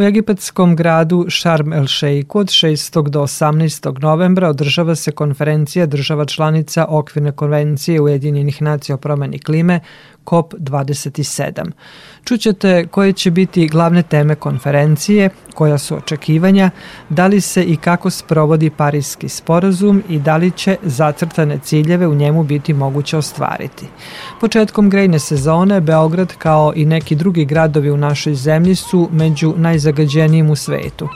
U egipatskom gradu Sharm el Sheikhu od 6. do 18. novembra održava se konferencija država članica Okvirne konvencije Ujedinjenih nacija o promeni klime COP27. Čućete koje će biti glavne teme konferencije, koja su očekivanja, da li se i kako sprovodi Parijski sporazum i da li će zacrtane ciljeve u njemu biti moguće ostvariti. Početkom grejne sezone Beograd kao i neki drugi gradovi u našoj zemlji su među najzagađenijim u svetu.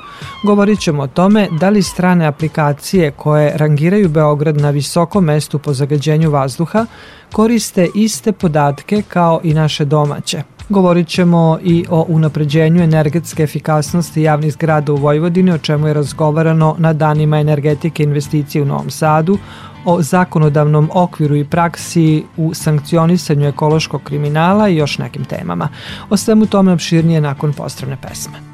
Govorit ćemo o tome da li strane aplikacije koje rangiraju Beograd na visokom mestu po zagađenju vazduha koriste iste podatke kao i naše domaće. Govorit ćemo i o unapređenju energetske efikasnosti javnih zgrada u Vojvodini, o čemu je razgovarano na danima energetike investicije u Novom Sadu, o zakonodavnom okviru i praksi u sankcionisanju ekološkog kriminala i još nekim temama. O svemu tome opširnije nakon postravne pesme.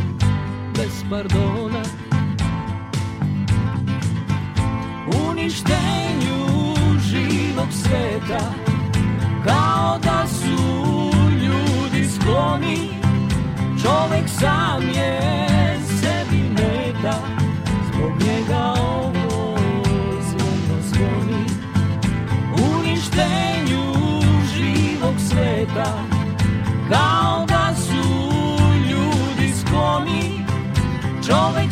bez pardona. Uništenju živog sveta kao da su ljudi skloni. Čovek sam je sebi meta zbog njega ovo zvono zvoni Uništenju živog sveta kao da su ljudi skloni čovek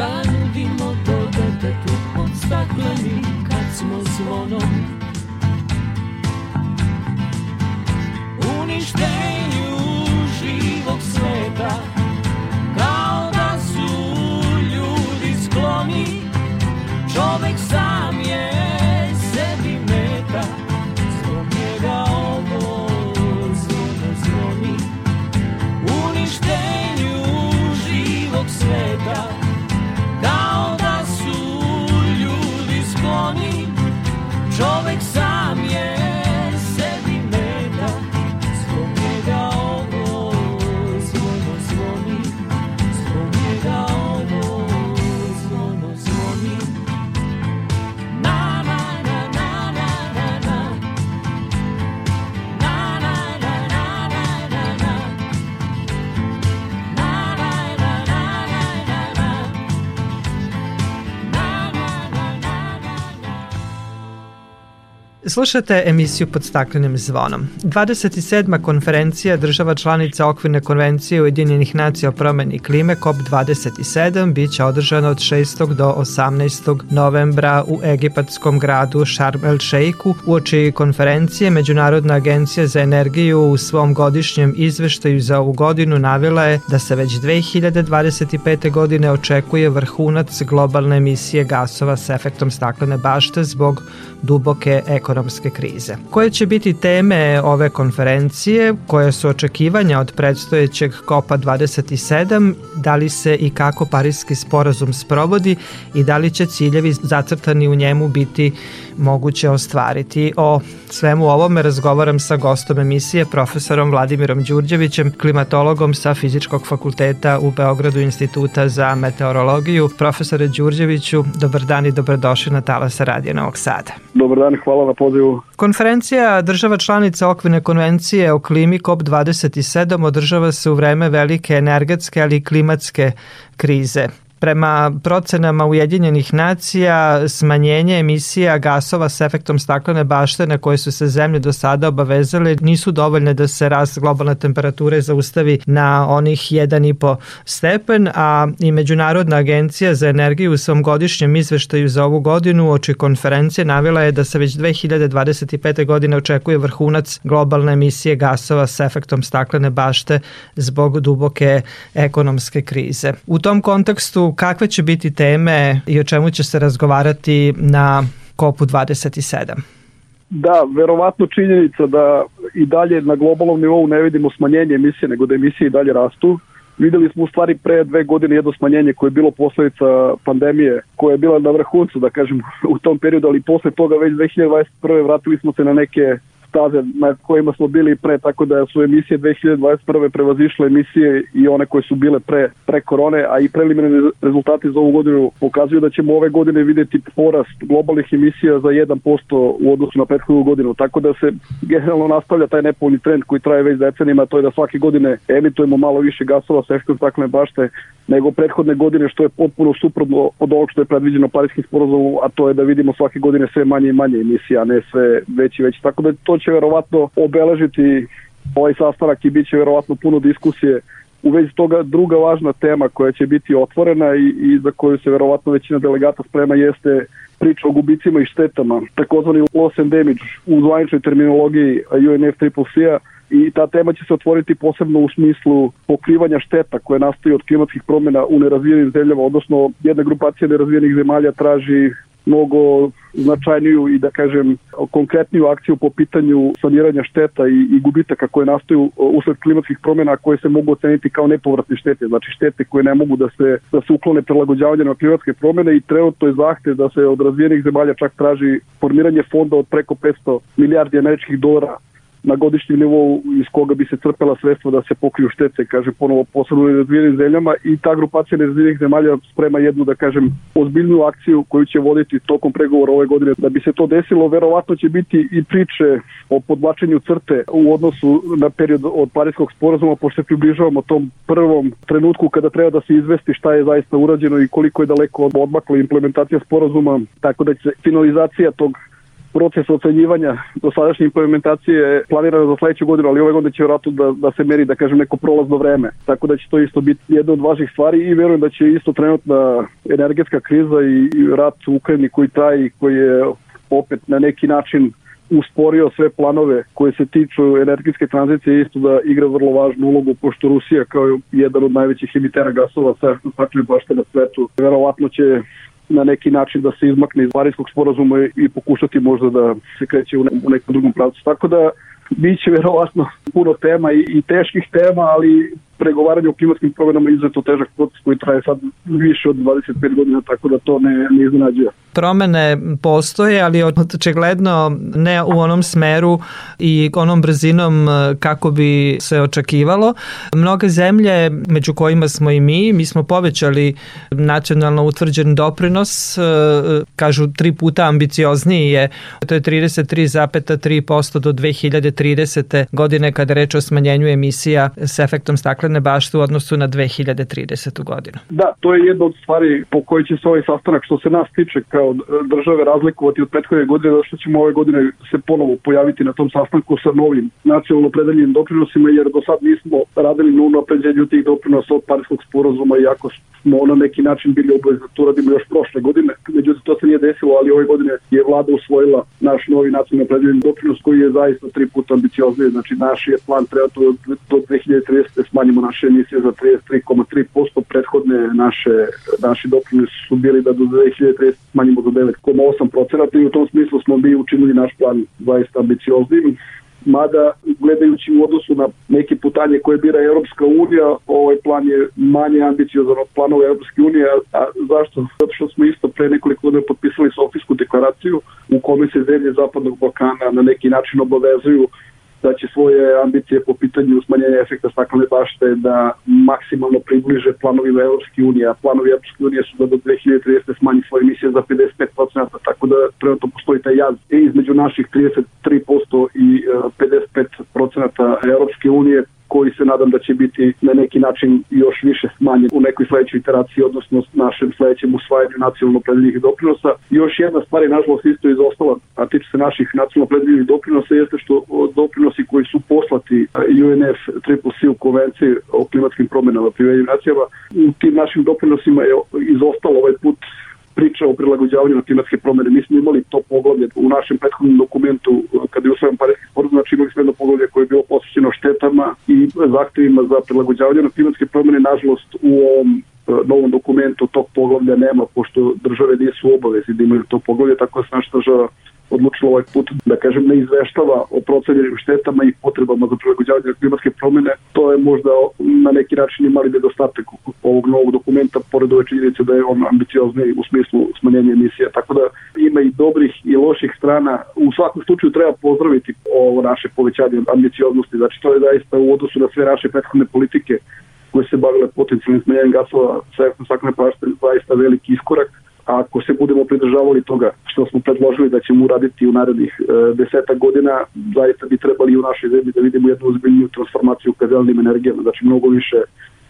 Ranudimo to detetu od stakleni kad smo zvonom Uništenju živog sveta Kao da su ljudi skloni. Čovek sam Slušate emisiju pod staklenim zvonom. 27. konferencija država članica okvirne konvencije Ujedinjenih nacija o promeni klime COP27 biće održana od 6. do 18. novembra u egipatskom gradu Sharm el Sheikhu. U oči konferencije Međunarodna agencija za energiju u svom godišnjem izveštaju za ovu godinu navila je da se već 2025. godine očekuje vrhunac globalne emisije gasova s efektom staklene bašte zbog duboke ekonomske krize. Koje će biti teme ove konferencije, koje su očekivanja od predstojećeg COP-a 27, da li se i kako Parijski sporazum sprovodi? I da li će ciljevi zacrtani u njemu biti moguće ostvariti. O svemu ovome razgovaram sa gostom emisije, profesorom Vladimirom Đurđevićem, klimatologom sa Fizičkog fakulteta u Beogradu Instituta za meteorologiju. Profesore Đurđeviću, dobar dan i dobrodošli na Talasa Radija Novog Sada. Dobar dan, hvala na pozivu. Konferencija država članica okvirne konvencije o klimi COP27 održava se u vreme velike energetske ali i klimatske krize. Prema procenama Ujedinjenih nacija, smanjenje emisija gasova s efektom staklene bašte na koje su se zemlje do sada obavezale nisu dovoljne da se rast globalne temperature zaustavi na onih 1,5 stepen, a i Međunarodna agencija za energiju u svom godišnjem izveštaju za ovu godinu oči konferencije navila je da se već 2025. godine očekuje vrhunac globalne emisije gasova s efektom staklene bašte zbog duboke ekonomske krize. U tom kontekstu kakve će biti teme i o čemu će se razgovarati na kopu 27? Da, verovatno činjenica da i dalje na globalnom nivou ne vidimo smanjenje emisije, nego da emisije i dalje rastu. Videli smo u stvari pre dve godine jedno smanjenje koje je bilo posledica pandemije, koja je bila na vrhuncu, da kažem, u tom periodu, ali posle toga već 2021. vratili smo se na neke staze na kojima smo bili pre, tako da su emisije 2021. prevazišle emisije i one koje su bile pre, pre korone, a i preliminarni rezultati za ovu godinu pokazuju da ćemo ove godine videti porast globalnih emisija za 1% u odnosu na prethodnu godinu, tako da se generalno nastavlja taj nepovoljni trend koji traje već decenima, to je da svake godine emitujemo malo više gasova sa efektom staklene bašte nego prethodne godine, što je potpuno suprotno od ovog što je predviđeno Parijskim sporozumom, a to je da vidimo svake godine sve manje i manje emisija, a ne sve veći veći. Tako da to će verovatno obeležiti ovaj sastanak i bit će verovatno puno diskusije. U vezi toga druga važna tema koja će biti otvorena i, i za koju se verovatno većina delegata sprema jeste priča o gubicima i štetama, takozvani loss and damage u zvaničnoj terminologiji UNFCCC-a i ta tema će se otvoriti posebno u smislu pokrivanja šteta koje nastaju od klimatskih promjena u nerazvijenim zemljama, odnosno jedna grupacija nerazvijenih zemalja traži mnogo značajniju i da kažem konkretniju akciju po pitanju saniranja šteta i, i gubitaka koje nastaju usled klimatskih promjena koje se mogu oceniti kao nepovratne štete, znači štete koje ne mogu da se, da se uklone prilagođavanje na klimatske promjene i trenutno je zahte da se od razvijenih zemalja čak traži formiranje fonda od preko 500 milijardi američkih dolara na godišnjem nivou iz koga bi se crpela sredstva da se pokriju štete, kaže ponovo posebno razvijenim zemljama i ta grupacija nerazvijenih zemalja sprema jednu, da kažem, ozbiljnu akciju koju će voditi tokom pregovora ove godine. Da bi se to desilo, verovatno će biti i priče o podvlačenju crte u odnosu na period od Parijskog sporazuma, pošto se približavamo tom prvom trenutku kada treba da se izvesti šta je zaista urađeno i koliko je daleko odmakla implementacija sporazuma, tako da će finalizacija tog proces ocenjivanja dosadašnje implementacije planirano za sledeću godinu, ali ove godine će vjerojatno da, da se meri, da kažem, neko prolazno vreme. Tako da će to isto biti jedna od važnih stvari i verujem da će isto trenutna energetska kriza i, i rat u Ukrajini koji traji, koji je opet na neki način usporio sve planove koje se tiču energetske tranzicije isto da igra vrlo važnu ulogu pošto Rusija kao jedan od najvećih emitera gasova sa staklene bašte na svetu verovatno će na neki način da se izmakne iz Parijskog sporazuma i pokušati možda da se kreće u nekom drugom pravcu. Tako da biće verovatno puno tema i, i teških tema, ali pregovaranje o klimatskim promjenama je izuzetno težak proces koji traje sad više od 25 godina, tako da to ne, ne iznenađuje. Promene postoje, ali očigledno ne u onom smeru i onom brzinom e, kako bi se očekivalo. Mnoge zemlje, među kojima smo i mi, mi smo povećali nacionalno utvrđen doprinos, e, kažu tri puta ambiciozniji je, to je 33,3% do 2030. godine kada reč o smanjenju emisija s efektom staklene staklene bašte u odnosu na 2030. godinu. Da, to je jedna od stvari po kojoj će se ovaj sastanak što se nas tiče kao države razlikovati od prethodne godine, zato što ćemo ove godine se ponovo pojaviti na tom sastanku sa novim nacionalno predeljenim doprinosima, jer do sad nismo radili na unapređenju tih doprinosa od Parijskog sporozuma, iako smo na neki način bili obavezni da to radimo još prošle godine. Međutim, to se nije desilo, ali ove godine je vlada usvojila naš novi nacionalno predeljeni doprinos koji je zaista tri puta ambiciozniji. Znači, naš je plan treba to do 2030. smanjimo naše emisije za 33,3%, prethodne naše, naši doprinosi su bili da do 2030 smanjimo za 9,8% i u tom smislu smo mi učinili naš plan zaista ambicioznim mada gledajući u odnosu na neke putanje koje bira Europska unija, ovaj plan je manje ambiciozan od planova Europske unije, a zašto? Zato što smo isto pre nekoliko godina potpisali Sofijsku deklaraciju u kome se zemlje Zapadnog Balkana na neki način obavezuju da će svoje ambicije po pitanju smanjenja efekta staklene bašte da maksimalno približe planovima Evropske unije, a planovi Evropske unije su da do 2030. smanji svoje emisije za 55%, tako da trenutno postoji taj jaz između naših 33% i 55% Evropske unije koji se nadam da će biti na neki način još više smanjen u nekoj sledećoj iteraciji, odnosno našem sledećem usvajanju nacionalno predeljenih doprinosa. Još jedna stvar je nažalost isto izostala, a tiče se naših nacionalno predeljenih doprinosa, jeste što doprinosi koji su poslati UNF Triple C u konvenciji o klimatskim promenama pri nacijama, u tim našim doprinosima je izostalo ovaj put priča o prilagođavanju na klimatske promene. Mi smo imali to poglavlje u našem prethodnom dokumentu kada je usvojen Parijski sporazum, znači imali smo jedno poglavlje koje je bilo posvećeno štetama i zahtevima za prilagođavanje na klimatske promene. Nažalost, u ovom e, novom dokumentu tog poglavlja nema, pošto države nisu obavezi da imaju to poglavlje, tako da se naša država odlučila ovaj put da kažem ne izveštava o procenjenim štetama i potrebama za prilagođavanje klimatske promene. To je možda na neki način i mali nedostatak ovog novog dokumenta, pored ove činjenice da je on ambiciozni u smislu smanjenja emisija. Tako da ima i dobrih i loših strana. U svakom slučaju treba pozdraviti ovo naše povećanje ambicioznosti. Znači to je zaista u odnosu na sve naše prethodne politike koje se bavile potencijalnim smanjenjem gasova sa efektom staklene pašte zaista veliki iskorak ako se budemo pridržavali toga što smo predložili da ćemo uraditi u narednih e, deseta godina, zaista bi trebali u našoj zemlji da vidimo jednu ozbiljniju transformaciju ka zelenim energijama, znači mnogo više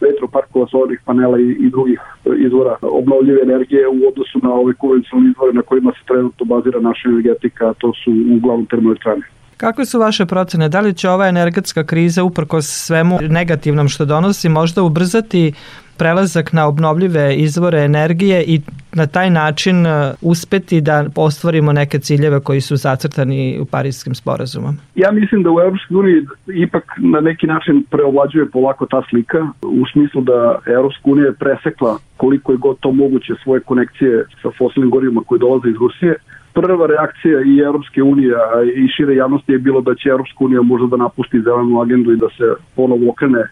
vetroparkova, solarnih panela i, i drugih e, izvora obnovljive energije u odnosu na ove konvencionalne izvore na kojima se trenutno bazira naša energetika, a to su uglavnom termoelektrane. Kakve su vaše procene? Da li će ova energetska kriza uprkos svemu negativnom što donosi možda ubrzati prelazak na obnovljive izvore energije i na taj način e, uspeti da ostvarimo neke ciljeve koji su zacrtani u Parijskim sporazumom? Ja mislim da u Evropskoj uniji ipak na neki način preovlađuje polako ta slika u smislu da Evropska unija je presekla koliko je god to moguće svoje konekcije sa fosilnim gorivima koje dolaze iz Rusije prva reakcija i Evropske unije i šire javnosti je bilo da će Evropska unija možda da napusti zelenu agendu i da se ponovo okrene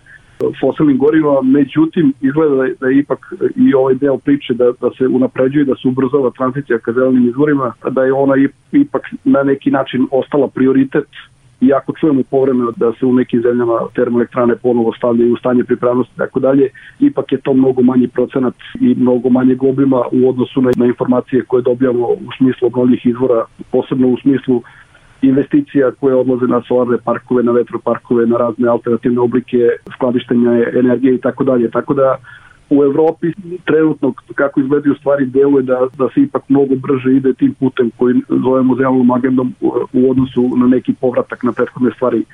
fosilnim gorivima, međutim izgleda da je, da je ipak i ovaj deo priče da, da se unapređuje, da se ubrzava tranzicija ka zelenim izvorima, da je ona ipak na neki način ostala prioritet. Iako čujemo povremeno da se u nekim zemljama termoelektrane ponovo stavljaju u stanje pripravnosti i tako dalje, ipak je to mnogo manji procenat i mnogo manje obima u odnosu na, na informacije koje dobijamo u smislu obnovljih izvora, posebno u smislu investicija koje odlaze na solarne parkove, na vetroparkove, na razne alternativne oblike skladištenja energije i tako dalje. Tako da u Evropi trenutno kako izgledaju stvari deluje da, da se ipak mnogo brže ide tim putem koji zovemo zelenom agendom u odnosu na neki povratak na prethodne stvari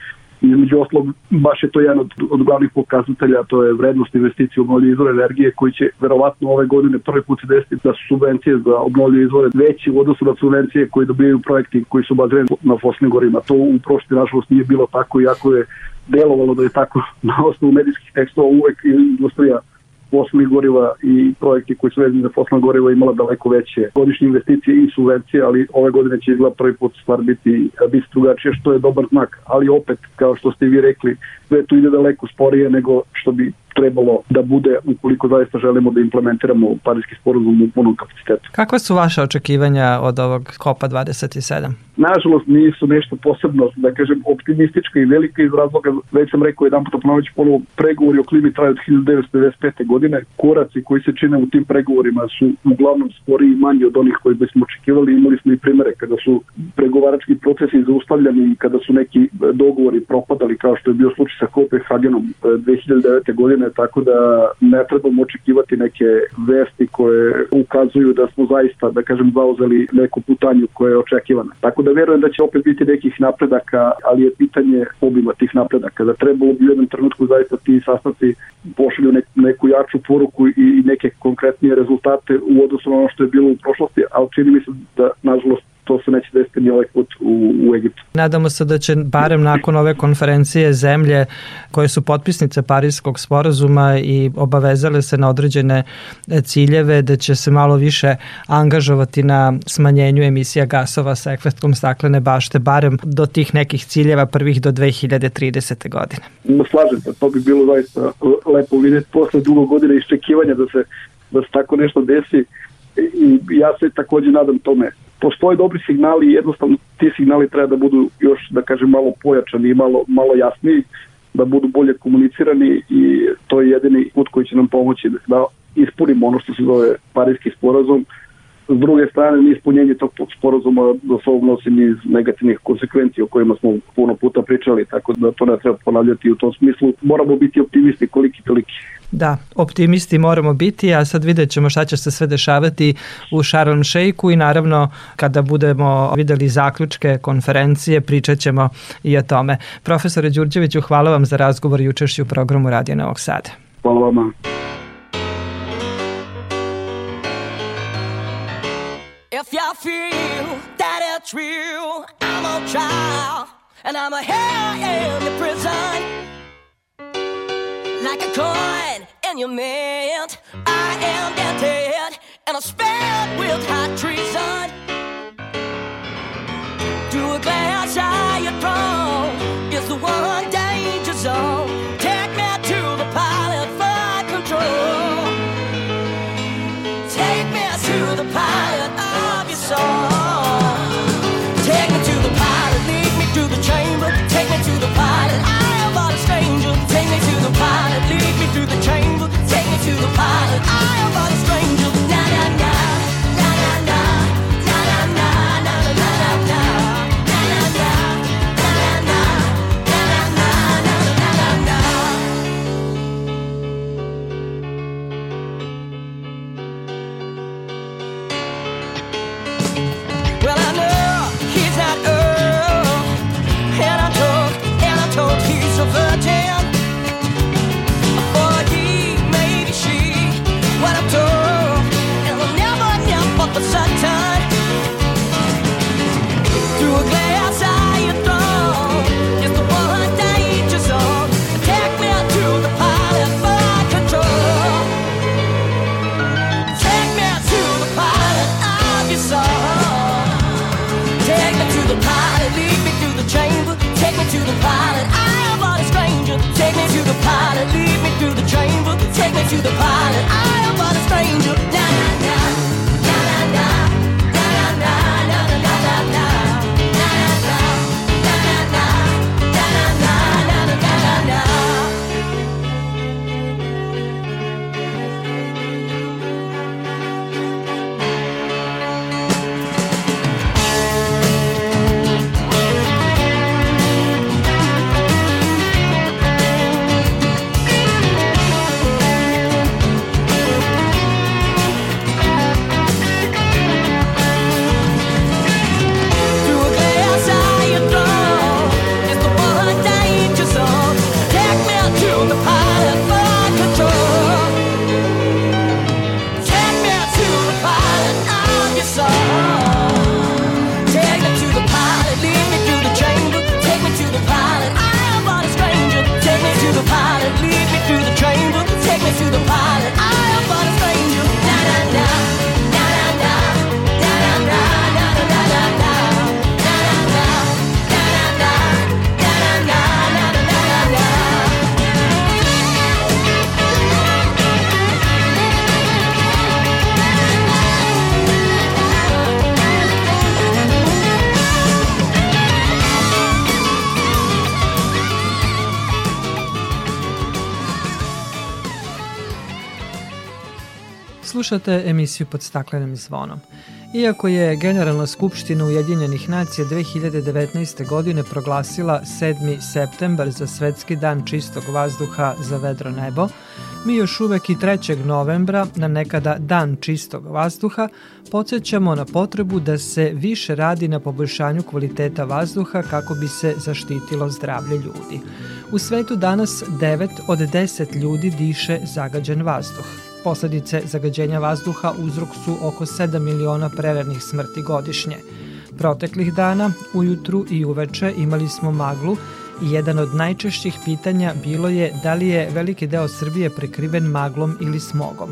Između oslog, baš je to jedan od, od glavnih pokazatelja, to je vrednost investicije u obnovljive izvore energije koji će verovatno ove godine prvi put se desiti da su subvencije za obnovljive izvore veći u odnosu na subvencije koje dobijaju projekti koji su bazirani na fosilnim gorima. To u prošlosti nažalost nije bilo tako, iako je delovalo da je tako na osnovu medijskih tekstova uvek industrija fosilnih goriva i projekti koji su vezani za fosilna goriva imala daleko veće godišnje investicije i subvencije, ali ove godine će izgleda prvi put stvar biti, biti drugačije, što je dobar znak. Ali opet, kao što ste vi rekli, sve to ide daleko sporije nego što bi trebalo da bude ukoliko zaista želimo da implementiramo Parijski sporozum u punom kapacitetu. Kakva su vaše očekivanja od ovog COP-a 27? Nažalost nisu nešto posebno, da kažem, optimistička i velika iz razloga, već sam rekao jedan puta ponović ponovo, pregovori o klimi traju od 1995. godine, koraci koji se čine u tim pregovorima su uglavnom spori i manji od onih koji bismo očekivali, imali smo i primere kada su pregovarački procesi zaustavljani i kada su neki dogovori propadali kao što je bio slučaj sa Kopenhagenom 2009. E, godine, tako da ne trebamo očekivati neke vesti koje ukazuju da smo zaista, da kažem, zauzeli neku putanju koja je očekivana. Tako da verujem da će opet biti nekih napredaka, ali je pitanje obima tih napredaka. Da trebalo bi u jednom trenutku zaista ti sastavci pošalju neku jaču poruku i neke konkretnije rezultate u odnosu na ono što je bilo u prošlosti, ali čini mi se da, nažalost, to se neće desiti ni ovaj put u, u Egiptu. Nadamo se da će barem nakon ove konferencije zemlje koje su potpisnice Parijskog sporazuma i obavezale se na određene ciljeve da će se malo više angažovati na smanjenju emisija gasova sa efektom staklene bašte, barem do tih nekih ciljeva prvih do 2030. godine. Slažem se, to bi bilo zaista lepo vidjeti posle dugo godine iščekivanja da se, da se tako nešto desi i ja se takođe nadam tome postoje dobri signali i jednostavno ti signali treba da budu još, da kažem, malo pojačani i malo, malo jasniji, da budu bolje komunicirani i to je jedini put koji će nam pomoći da ispunimo ono što se zove Parijski sporazum, S druge strane, neispunjenje tog sporazuma do svog nosi niz negativnih konsekvencija o kojima smo puno puta pričali, tako da to ne treba ponavljati u tom smislu. Moramo biti optimisti koliki toliki. Da, optimisti moramo biti, a sad vidjet ćemo šta će se sve dešavati u Sharm Sheikhu i naravno kada budemo videli zaključke konferencije pričat ćemo i o tome. Profesore Đurđeviću, hvala vam za razgovor i učešću u programu Radio Novog Sada. Hvala vama. If you feel that it's real, I'm on trial and I'm a hell in the prison. Like a coin in your mint, I am dented and I'm spared with hot treason. To a glass I had Slušate emisiju pod staklenim zvonom. Iako je Generalna skupština Ujedinjenih nacija 2019. godine proglasila 7. septembar za Svetski dan čistog vazduha za vedro nebo, mi još uvek i 3. novembra, na nekada Dan čistog vazduha, podsjećamo na potrebu da se više radi na poboljšanju kvaliteta vazduha kako bi se zaštitilo zdravlje ljudi. U svetu danas 9 od 10 ljudi diše zagađen vazduh. Posledice zagađenja vazduha uzrok su oko 7 miliona preranih smrti godišnje. Proteklih dana, ujutru i uveče imali smo maglu i jedan od najčešćih pitanja bilo je da li je veliki deo Srbije prekriven maglom ili smogom.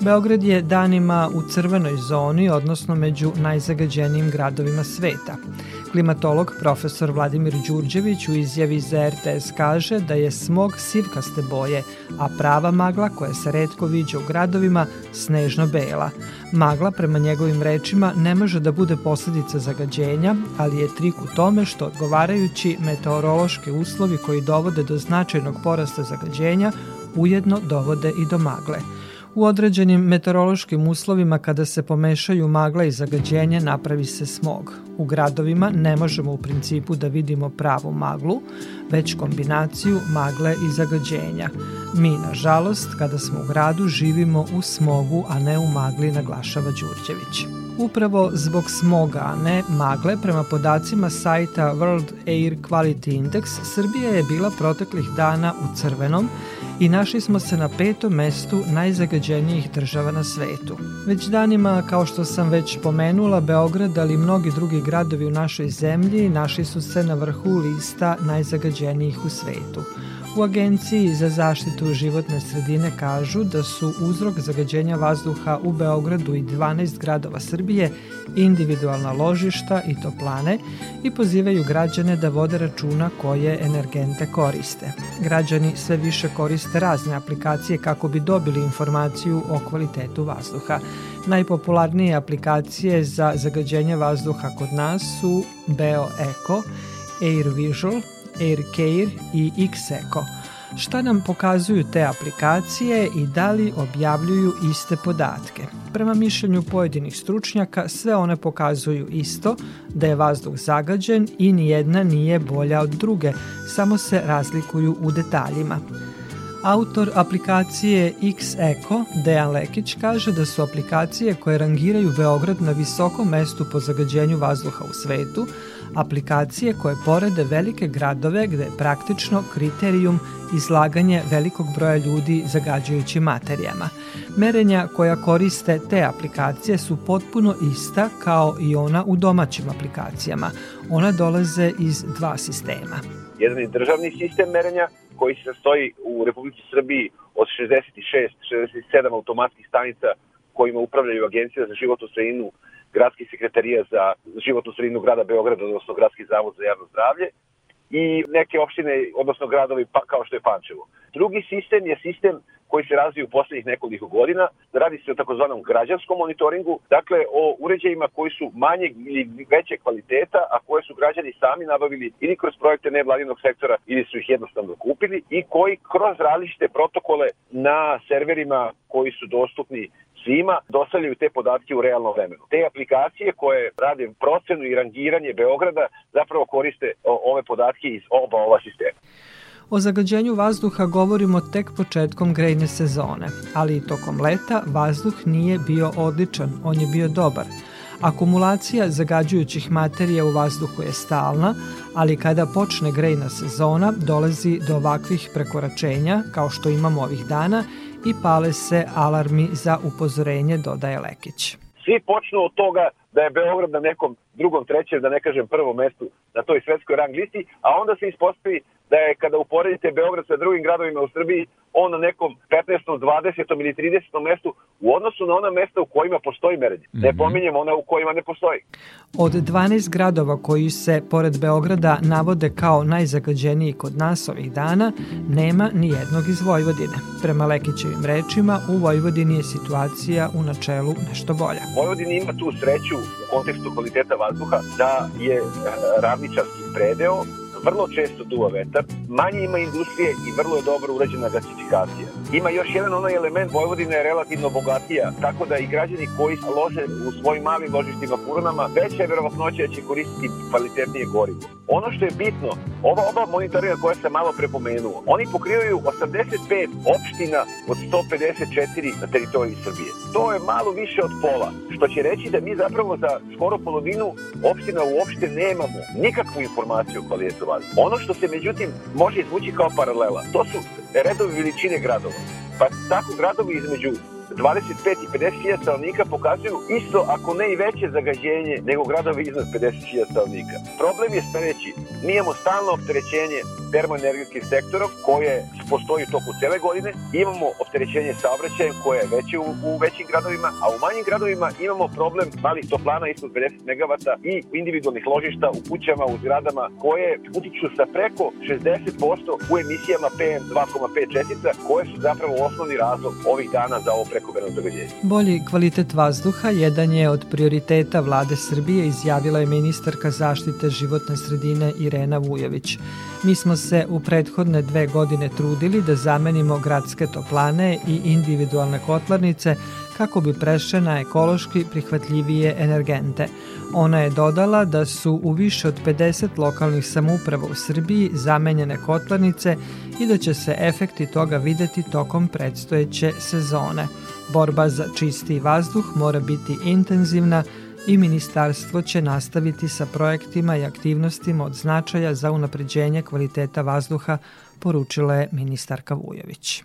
Beograd je danima u crvenoj zoni, odnosno među najzagađenijim gradovima sveta. Klimatolog profesor Vladimir Đurđević u izjavi za RTS kaže da je smog sivkaste boje, a prava magla koja se redko viđa u gradovima snežno-bela. Magla, prema njegovim rečima, ne može da bude posledica zagađenja, ali je trik u tome što odgovarajući meteorološke uslovi koji dovode do značajnog porasta zagađenja ujedno dovode i do magle. U određenim meteorološkim uslovima kada se pomešaju magla i zagađenje napravi se smog. U gradovima ne možemo u principu da vidimo pravu maglu, već kombinaciju magle i zagađenja. Mi, nažalost, kada smo u gradu, živimo u smogu, a ne u magli, naglašava Đurđević. Upravo zbog smoga, a ne magle, prema podacima sajta World Air Quality Index, Srbija je bila proteklih dana u crvenom i našli smo se na petom mestu najzagađenijih država na svetu. Već danima, kao što sam već pomenula, Beograd, ali i mnogi drugi gradovi u našoj zemlji našli su se na vrhu lista najzagađenijih u svetu. U Agenciji za zaštitu životne sredine kažu da su uzrok zagađenja vazduha u Beogradu i 12 gradova Srbije individualna ložišta i toplane i pozivaju građane da vode računa koje energente koriste. Građani sve više koriste razne aplikacije kako bi dobili informaciju o kvalitetu vazduha. Najpopularnije aplikacije za zagađenje vazduha kod nas su BeoEco, AirVisual, AirCare i XEco. Šta nam pokazuju te aplikacije i da li objavljuju iste podatke? Prema mišljenju pojedinih stručnjaka, sve one pokazuju isto, da je vazduh zagađen i nijedna nije bolja od druge, samo se razlikuju u detaljima. Autor aplikacije X-Eco, Dejan Lekić, kaže da su aplikacije koje rangiraju Beograd na visokom mestu po zagađenju vazduha u svetu, aplikacije koje porede velike gradove gde je praktično kriterijum izlaganje velikog broja ljudi zagađujućim materijama. Merenja koja koriste te aplikacije su potpuno ista kao i ona u domaćim aplikacijama. Ona dolaze iz dva sistema. Jedan je državni sistem merenja koji se sastoji u Republici Srbiji od 66-67 automatskih stanica kojima upravljaju Agencija za životnu sredinu gradski sekretarija za životnu sredinu grada Beograda, odnosno gradski zavod za javno zdravlje i neke opštine, odnosno gradovi pa, kao što je Pančevo. Drugi sistem je sistem koji se razvije u poslednjih nekoliko godina. Radi se o takozvanom građanskom monitoringu, dakle o uređajima koji su manje ili veće kvaliteta, a koje su građani sami nabavili ili kroz projekte nevladinog sektora ili su ih jednostavno kupili i koji kroz različite protokole na serverima koji su dostupni svima dostavljaju te podatke u realnom vremenu. Te aplikacije koje rade procenu i rangiranje Beograda zapravo koriste ove podatke iz oba ova sistema. O zagađenju vazduha govorimo tek početkom grejne sezone, ali i tokom leta vazduh nije bio odličan, on je bio dobar. Akumulacija zagađujućih materija u vazduhu je stalna, ali kada počne grejna sezona dolazi do ovakvih prekoračenja, kao što imamo ovih dana, i pale se alarmi za upozorenje, dodaje Lekić. Svi počnu od toga da je Beograd na nekom drugom, trećem, da ne kažem prvom mestu na toj svetskoj rang listi, a onda se ispostavi da je kada uporedite Beograd sa drugim gradovima u Srbiji, on na nekom 15. 20. ili 30. mestu u odnosu na ona mesta u kojima postoji merenje. Mm -hmm. Ne mhm. pominjem ona u kojima ne postoji. Od 12 gradova koji se, pored Beograda, navode kao najzagađeniji kod nas ovih dana, nema ni jednog iz Vojvodine. Prema Lekićevim rečima, u Vojvodini je situacija u načelu nešto bolja. Vojvodina ima tu sreću u kontekstu kvaliteta vazduha da je eh, ravničarski predeo vrlo često duva vetar, manje ima industrije i vrlo je dobro urađena gasifikacija. Ima još jedan onaj element, Vojvodina je relativno bogatija, tako da i građani koji lože u svojim malim ložištima puronama, veća je verovatnoća da će koristiti kvalitetnije gorivo. Ono što je bitno, ova oba monitorija koja sam malo prepomenuo, oni pokrivaju 85 opština od 154 na teritoriji Srbije. To je malo više od pola, što će reći da mi zapravo za skoro polovinu opština uopšte nemamo nikakvu informaciju o kvalitetu vazduha. Ono što se međutim može izvući kao paralela, to su redovi veličine gradova. Pa tako gradovi između 25 i 50 hiljada stanovnika pokazuju isto, ako ne i veće zagađenje nego gradovi iznad 50 hiljada stanovnika. Problem je sledeći. Mi imamo stalno opterećenje termoenergetskim sektorom koje postoji u toku cele godine. Imamo opterećenje saobraćajem koje je veće u, u većim gradovima, a u manjim gradovima imamo problem malih toplana ispod 50 MW i individualnih ložišta u kućama, u zgradama koje utiču sa preko 60% u emisijama PM 2,5 čestica koje su zapravo osnovni razlog ovih dana za ovo prekomerno zagađenje. Bolji kvalitet vazduha jedan je od prioriteta vlade Srbije, izjavila je ministarka zaštite životne sredine Irena Vujović. Mi smo se u prethodne dve godine trudili da zamenimo gradske toplane i individualne kotlarnice kako bi prešle na ekološki prihvatljivije energente. Ona je dodala da su u više od 50 lokalnih samouprava u Srbiji zamenjene kotlarnice i da će se efekti toga videti tokom predstojeće sezone. Borba za čisti vazduh mora biti intenzivna i ministarstvo će nastaviti sa projektima i aktivnostima od značaja za unapređenje kvaliteta vazduha, poručila je ministarka Vujović.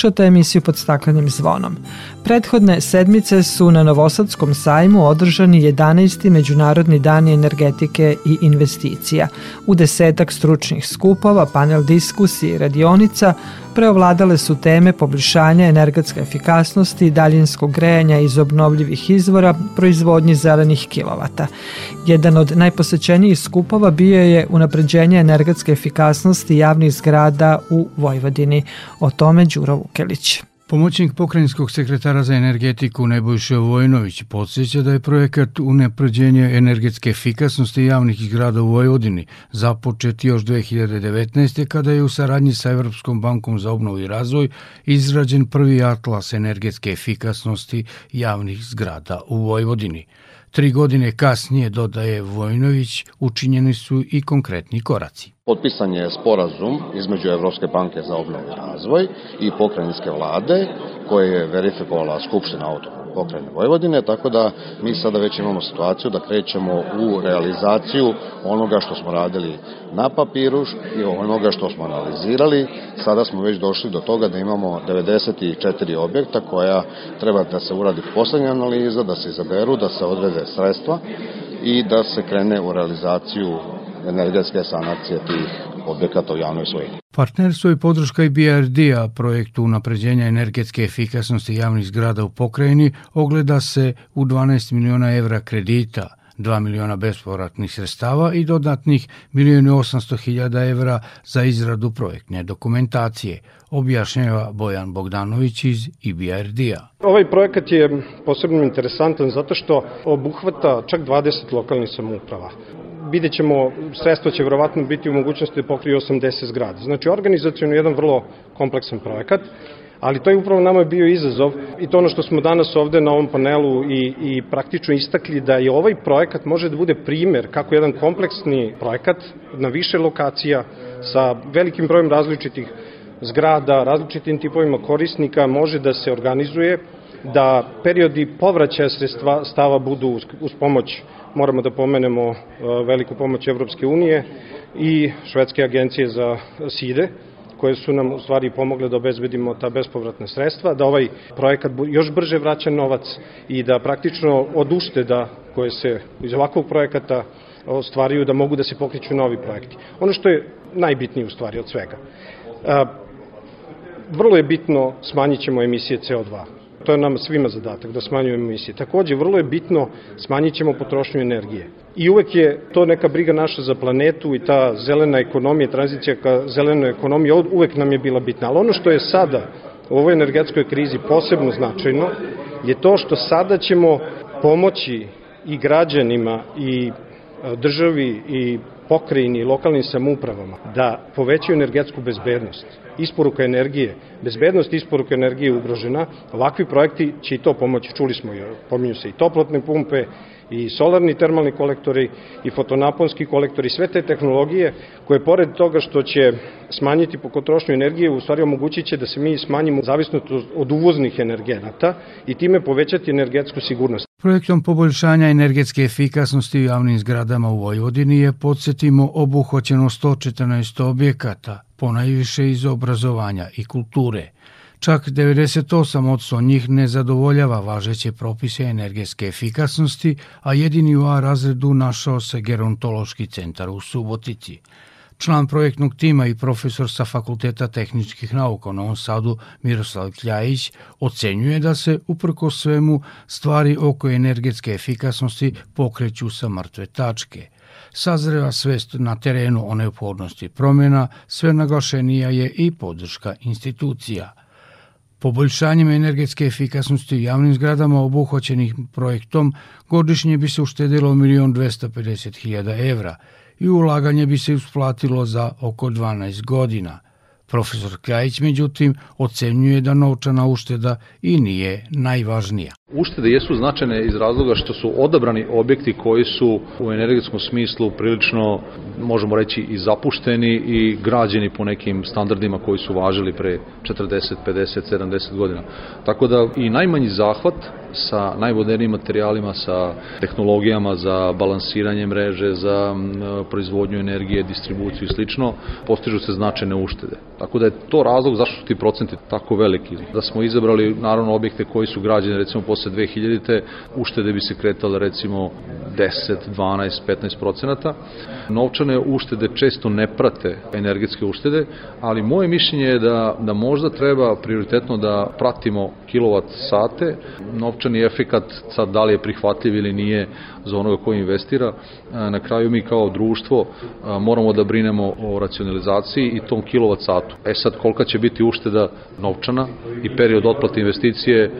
Slušate emisiju pod staklenim zvonom. Prethodne sedmice su na Novosadskom sajmu održani 11. Međunarodni dani energetike i investicija. U desetak stručnih skupova, panel diskusije i radionica preovladale su teme poboljšanja energetske efikasnosti, daljinskog grejanja iz obnovljivih izvora, proizvodnji zelenih kilovata. Jedan od najposećenijih skupova bio je unapređenje energetske efikasnosti javnih zgrada u Vojvodini. O tome Đuro Vukelić. Pomoćnik pokrajinskog sekretara za energetiku Nebojša Vojnović podsjeća da je projekat unapređenja energetske efikasnosti javnih zgrada u Vojvodini započet još 2019. kada je u saradnji sa Evropskom bankom za obnovu i razvoj izrađen prvi atlas energetske efikasnosti javnih zgrada u Vojvodini. Tri godine kasnije, dodaje Vojnović, učinjeni su i konkretni koraci. Potpisan je sporazum između Evropske banke za obnovu i razvoj i pokrajinske vlade koje je verifikovala Skupština autonomne pokrajine Vojvodine, tako da mi sada već imamo situaciju da krećemo u realizaciju onoga što smo radili na papiru i onoga što smo analizirali. Sada smo već došli do toga da imamo 94 objekta koja treba da se uradi poslednja analiza, da se izaberu, da se odrede sredstva i da se krene u realizaciju energetske sanacije tih objekata u javnoj svojini. Partnerstvo i podrška i BRD-a projektu unapređenja energetske efikasnosti javnih zgrada u pokrajini ogleda se u 12 miliona evra kredita, 2 miliona bespovratnih sredstava i dodatnih 1 800 hiljada evra za izradu projektne dokumentacije, objašnjava Bojan Bogdanović iz IBRD-a. Ovaj projekat je posebno interesantan zato što obuhvata čak 20 lokalnih samouprava vidjet ćemo, sredstvo će verovatno biti u mogućnosti da pokrije 80 zgrada. Znači, organizacijalno jedan vrlo kompleksan projekat, ali to je upravo nama bio izazov i to ono što smo danas ovde na ovom panelu i, i praktično istakli da je ovaj projekat može da bude primer kako jedan kompleksni projekat na više lokacija sa velikim brojem različitih zgrada, različitim tipovima korisnika može da se organizuje, da periodi povraćaja sredstva stava budu uz, uz pomoć moramo da pomenemo e, veliku pomoć Evropske unije i Švedske agencije za SIDE, koje su nam u stvari pomogle da obezbedimo ta bespovratna sredstva, da ovaj projekat još brže vraća novac i da praktično od ušteda koje se iz ovakvog projekata ostvaruju da mogu da se pokriću novi projekti. Ono što je najbitnije u stvari od svega. E, vrlo je bitno smanjit ćemo emisije CO2 To je nam svima zadatak da smanjujemo emisije. Takođe, vrlo je bitno, smanjit ćemo potrošnju energije. I uvek je to neka briga naša za planetu i ta zelena ekonomija, tranzicija ka zelenoj ekonomiji, uvek nam je bila bitna. Ali ono što je sada u ovoj energetskoj krizi posebno značajno je to što sada ćemo pomoći i građanima i državi i pokrajini i lokalnim samoupravama da povećaju energetsku bezbednost, isporuka energije, bezbednost isporuka energije je ugrožena, ovakvi projekti će i to pomoći, čuli smo, pominju se i toplotne pumpe, i solarni termalni kolektori i fotonaponski kolektori, sve te tehnologije koje pored toga što će smanjiti potrošnju energije, u stvari omogućit će da se mi smanjimo zavisno od uvoznih energenata i time povećati energetsku sigurnost. Projektom poboljšanja energetske efikasnosti u javnim zgradama u Vojvodini je, podsjetimo, obuhvaćeno 114 objekata, ponajviše iz obrazovanja i kulture – Čak 98% njih ne zadovoljava važeće propise energetske efikasnosti, a jedini u A razredu našao se gerontološki centar u Subotici. Član projektnog tima i profesor sa Fakulteta tehničkih nauka u Novom Sadu Miroslav Kljajić ocenjuje da se uprko svemu stvari oko energetske efikasnosti pokreću sa mrtve tačke – sazreva svest na terenu o neophodnosti promjena, sve naglašenija je i podrška institucija. Poboljšanjem energetske efikasnosti u javnim zgradama obuhvaćenih projektom godišnje bi se uštedilo 1.250.000 evra i ulaganje bi se usplatilo za oko 12 godina – Profesor Kljajić, međutim, ocenjuje da novčana ušteda i nije najvažnija. Uštede jesu značajne iz razloga što su odabrani objekti koji su u energetskom smislu prilično, možemo reći, i zapušteni i građeni po nekim standardima koji su važili pre 40, 50, 70 godina. Tako da i najmanji zahvat sa najmodernijim materijalima, sa tehnologijama za balansiranje mreže, za proizvodnju energije, distribuciju i slično, postižu se značajne uštede. Tako da je to razlog zašto su ti procenti tako veliki. Da smo izabrali naravno objekte koji su građeni recimo posle 2000. uštede bi se kretale recimo 10, 12, 15 procenata. Novčane uštede često ne prate energetske uštede, ali moje mišljenje je da, da možda treba prioritetno da pratimo kilovat sate, novčani efekat sad da li je prihvatljiv ili nije za onoga koji investira. Na kraju mi kao društvo moramo da brinemo o racionalizaciji i tom kilovat satu. E sad kolika će biti ušteda novčana i period otplate investicije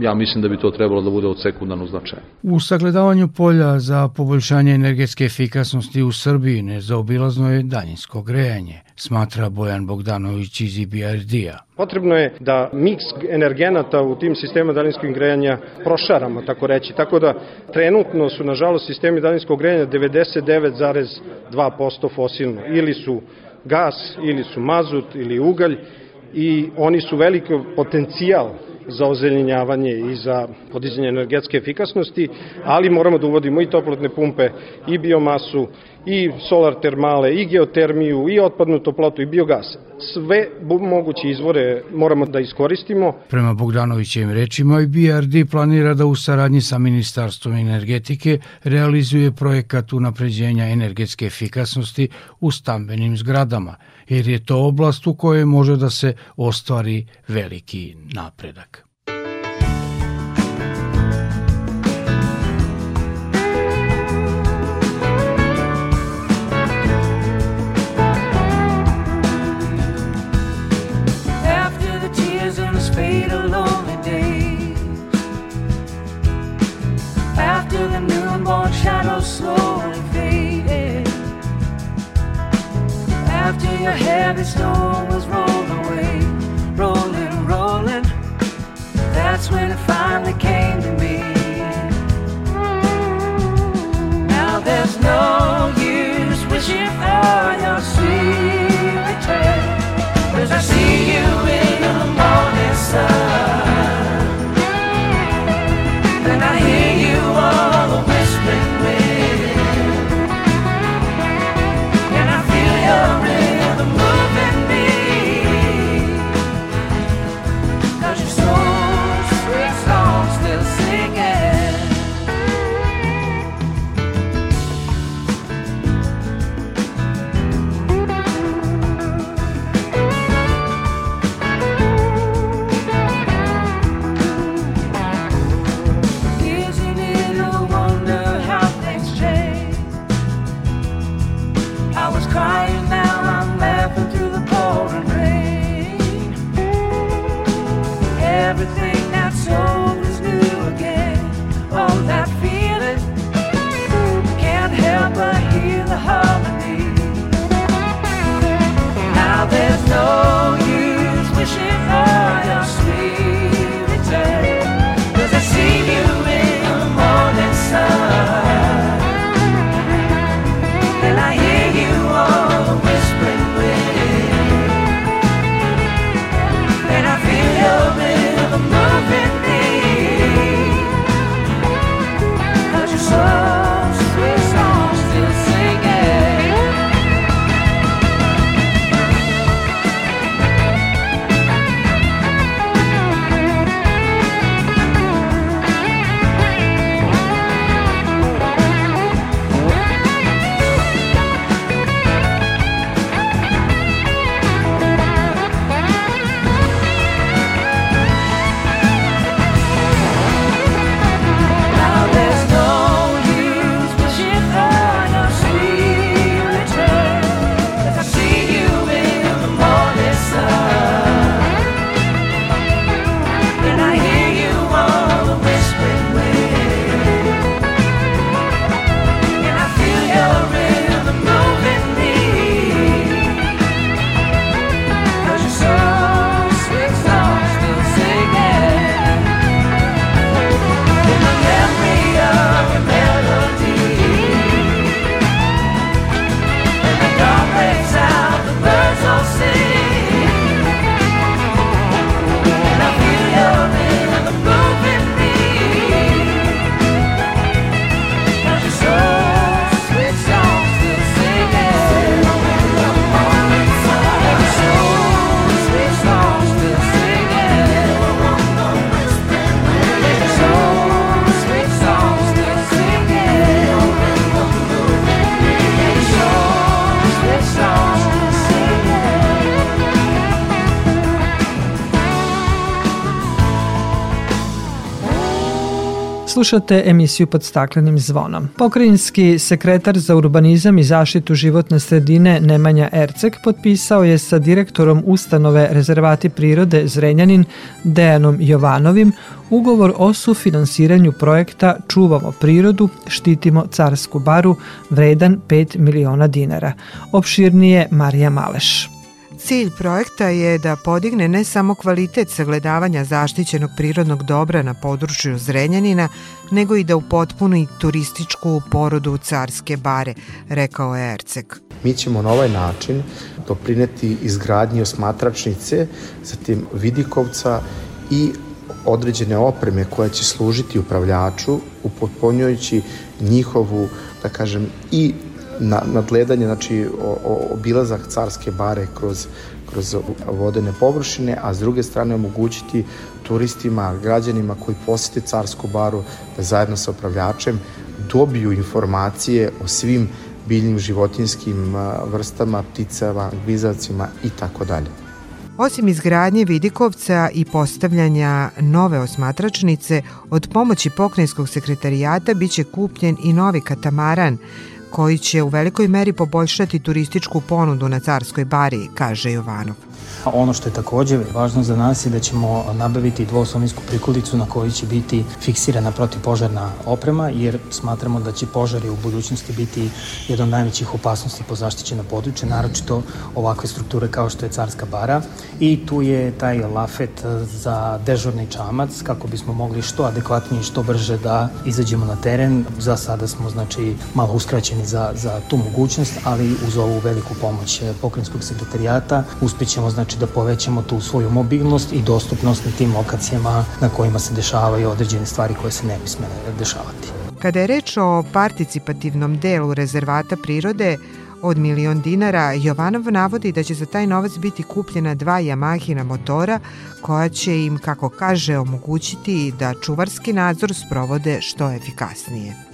ja mislim da bi to trebalo da bude od sekundarnog značaja. U sagledavanju polja za poboljšanje energetske efikasnosti u Srbiji nezaobilazno je daljinsko grejanje, smatra Bojan Bogdanović iz IBRD-a. Potrebno je da miks energenata u tim sistemima daljinskog grejanja prošaramo, tako reći. Tako da trenutno su, nažalost, sistemi daljinskog grejanja 99,2% fosilno. Ili su gas, ili su mazut, ili ugalj i oni su veliki potencijal za ozelenjavanje i za podizanje energetske efikasnosti, ali moramo da uvodimo i toplotne pumpe, i biomasu, i solar termale, i geotermiju, i otpadnu toplotu, i biogas. Sve moguće izvore moramo da iskoristimo. Prema Bogdanovićevim rečima, i BRD planira da u saradnji sa Ministarstvom energetike realizuje projekat unapređenja energetske efikasnosti u stambenim zgradama, jer je to oblast u kojoj može da se ostvari veliki napredak. slowly After your heavy stone was rolled away Rolling, rolling That's when it finally came to me. Now there's no use wishing for your sweet return Cause I see you in Slušate emisiju pod staklenim zvonom. Pokrajinski sekretar za urbanizam i zaštitu životne sredine Nemanja Ercek potpisao je sa direktorom ustanove Rezervati prirode Zrenjanin Dejanom Jovanovim ugovor o sufinansiranju projekta Čuvamo prirodu, štitimo Carsku baru vredan 5 miliona dinara. Opširnije Marija Maleš. Cilj projekta je da podigne ne samo kvalitet sagledavanja zaštićenog prirodnog dobra na području Zrenjanina, nego i da upotpuni turističku porodu Carske bare, rekao je Ercek. Mi ćemo na ovaj način doprineti izgradnji osmatračnice, zatim vidikovca i određene opreme koja će služiti upravljaču upotpunjujući njihovu, da kažem, i na, nadgledanje, znači o, o, obilazak carske bare kroz, kroz vodene površine, a s druge strane omogućiti turistima, građanima koji posete carsku baru da zajedno sa upravljačem dobiju informacije o svim biljnim životinskim vrstama, pticama, gvizavcima i tako dalje. Osim izgradnje Vidikovca i postavljanja nove osmatračnice, od pomoći pokrajinskog sekretarijata biće kupljen i novi katamaran, koji će u velikoj meri poboljšati turističku ponudu na Carskoj bari, kaže Jovanov. Ono što je takođe važno za nas je da ćemo nabaviti dvosominsku prikulicu na kojoj će biti fiksirana protipožarna oprema, jer smatramo da će požari u budućnosti biti jedan od najvećih opasnosti po zaštićena područja, naročito ovakve strukture kao što je Carska bara. I tu je taj lafet za dežurni čamac, kako bismo mogli što adekvatnije, što brže da izađemo na teren. Za sada smo znači malo uskraćeni za, za tu mogućnost, ali uz ovu veliku pomoć pokrenjskog sekretarijata uspećemo znači znači da povećamo tu svoju mobilnost i dostupnost na tim lokacijama na kojima se dešavaju određene stvari koje se ne bi smele dešavati. Kada je reč o participativnom delu rezervata prirode, od milion dinara, Jovanov navodi da će za taj novac biti kupljena dva Yamahina motora koja će im, kako kaže, omogućiti da čuvarski nadzor sprovode što efikasnije.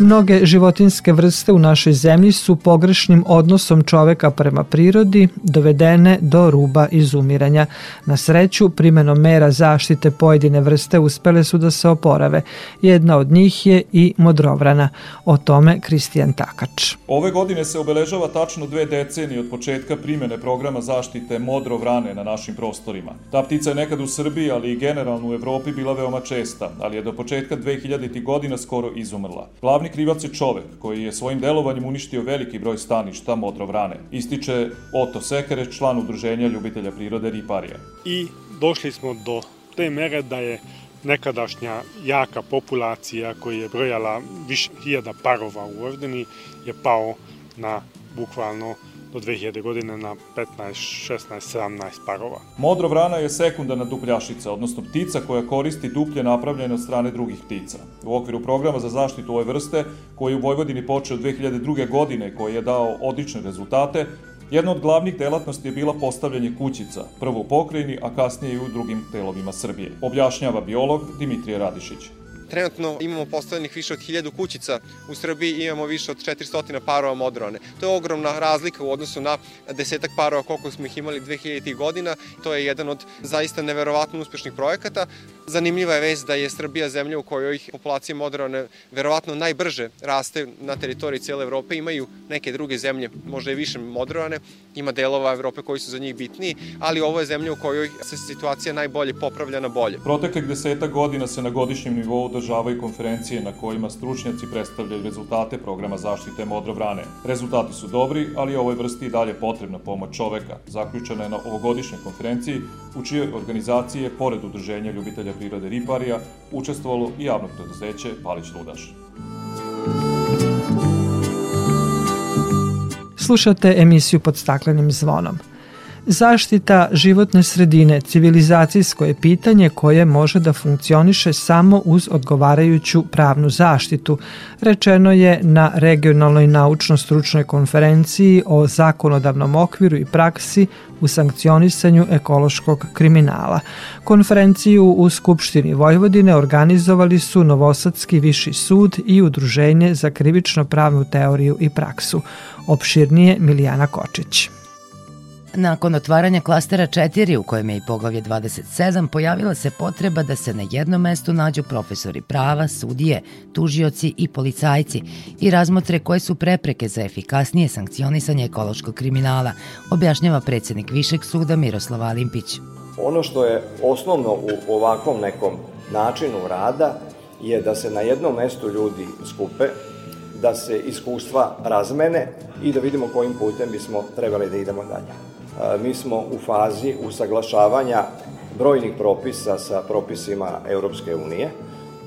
Mnoge životinske vrste u našoj zemlji su pogrešnim odnosom čoveka prema prirodi dovedene do ruba izumiranja. Na sreću, primenom mera zaštite pojedine vrste uspele su da se oporave. Jedna od njih je i modrovrana. O tome Kristijan Takač. Ove godine se obeležava tačno dve decenije od početka primene programa zaštite modrovrane na našim prostorima. Ta ptica je nekad u Srbiji, ali i generalno u Evropi bila veoma česta, ali je do početka 2000. godina skoro izumrla. Glavni Glavni krivac je čovek koji je svojim delovanjem uništio veliki broj staništa modrovrane, ističe Oto Sekere, član udruženja ljubitelja prirode Riparija. I došli smo do te mere da je nekadašnja jaka populacija koja je brojala više hiljada parova u Ordeni je pao na bukvalno do 2000 godine na 15, 16, 17 parova. Modro vrana je sekundarna dupljašica, odnosno ptica koja koristi duplje napravljene od strane drugih ptica. U okviru programa za zaštitu ove vrste, koji u Vojvodini počeo 2002. godine, koji je dao odlične rezultate, Jedna od glavnih delatnosti je bila postavljanje kućica, prvo u pokrajini, a kasnije i u drugim delovima Srbije. Objašnjava biolog Dimitrije Radišić. Trenutno imamo postavljenih više od 1000 kućica u Srbiji imamo više od 400 parova modrone. To je ogromna razlika u odnosu na desetak parova koliko smo ih imali 2000. godina. To je jedan od zaista neverovatno uspešnih projekata. Zanimljiva je vez da je Srbija zemlja u kojoj populacija modrone verovatno najbrže raste na teritoriji cijele Evrope. Imaju neke druge zemlje, možda i više modrone. Ima delova Evrope koji su za njih bitniji, ali ovo je zemlja u kojoj se situacija najbolje popravlja na bolje. Proteklih deseta godina se na godišnjem nivou održavaju konferencije na kojima stručnjaci predstavljaju rezultate programa zaštite modrovrane. Rezultati su dobri, ali ovoj vrsti i dalje potrebna pomoć čoveka. Zaključena je na ovogodišnjoj konferenciji u čijoj organizaciji je, pored udruženja ljubitelja prirode Riparija, učestvovalo i javno preduzeće Palić Rudaš. Slušate emisiju pod staklenim zvonom. Zaštita životne sredine civilizacijsko je pitanje koje može da funkcioniše samo uz odgovarajuću pravnu zaštitu, rečeno je na regionalnoj naučno-stručnoj konferenciji o zakonodavnom okviru i praksi u sankcionisanju ekološkog kriminala. Konferenciju u Skupštini Vojvodine organizovali su Novosadski viši sud i Udruženje za krivično pravnu teoriju i praksu. Opširnije Milijana Kočić. Nakon otvaranja klastera 4, u kojem je i poglavlje 27, pojavila se potreba da se na jednom mestu nađu profesori prava, sudije, tužioci i policajci i razmotre koje su prepreke za efikasnije sankcionisanje ekološkog kriminala, objašnjava predsednik Višeg suda Miroslav Alimpić. Ono što je osnovno u ovakvom nekom načinu rada je da se na jednom mestu ljudi skupe, da se iskustva razmene i da vidimo kojim putem bismo trebali da idemo dalje. Mi smo u fazi usaglašavanja brojnih propisa sa propisima Europske unije.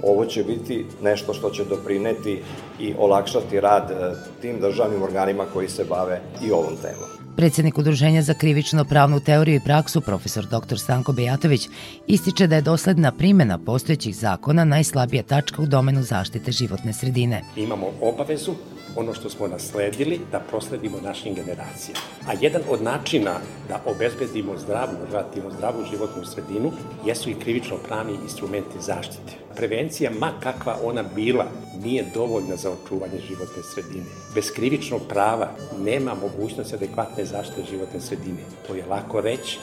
Ovo će biti nešto što će doprineti i olakšati rad e, tim državnim organima koji se bave i ovom temom. Predsednik Udruženja za krivično pravnu teoriju i praksu, profesor dr. Stanko Bejatović, ističe da je dosledna primjena postojećih zakona najslabija tačka u domenu zaštite životne sredine. Imamo obavezu ono što smo nasledili da prosledimo našim generacijama. A jedan od načina da obezbedimo zdravu, relativno zdravu životnu sredinu jesu i krivično pravni instrumenti zaštite. Prevencija, ma kakva ona bila, nije dovoljna za očuvanje životne sredine. Bez krivičnog prava nema mogućnosti adekvatne zaštite životne sredine. To je lako reći,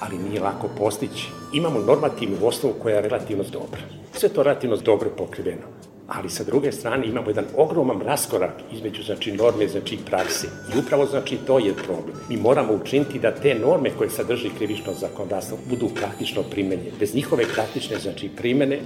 ali nije lako postići. Imamo normativnu osnovu koja je relativno dobra. Sve to relativno dobro pokriveno ali sa druge strane imamo jedan ogroman raskorak između znači norme znači prakse i upravo znači to je problem. Mi moramo učiniti da te norme koje sadrži krivično zakonodavstvo budu praktično primenjene. Bez njihove praktične znači primene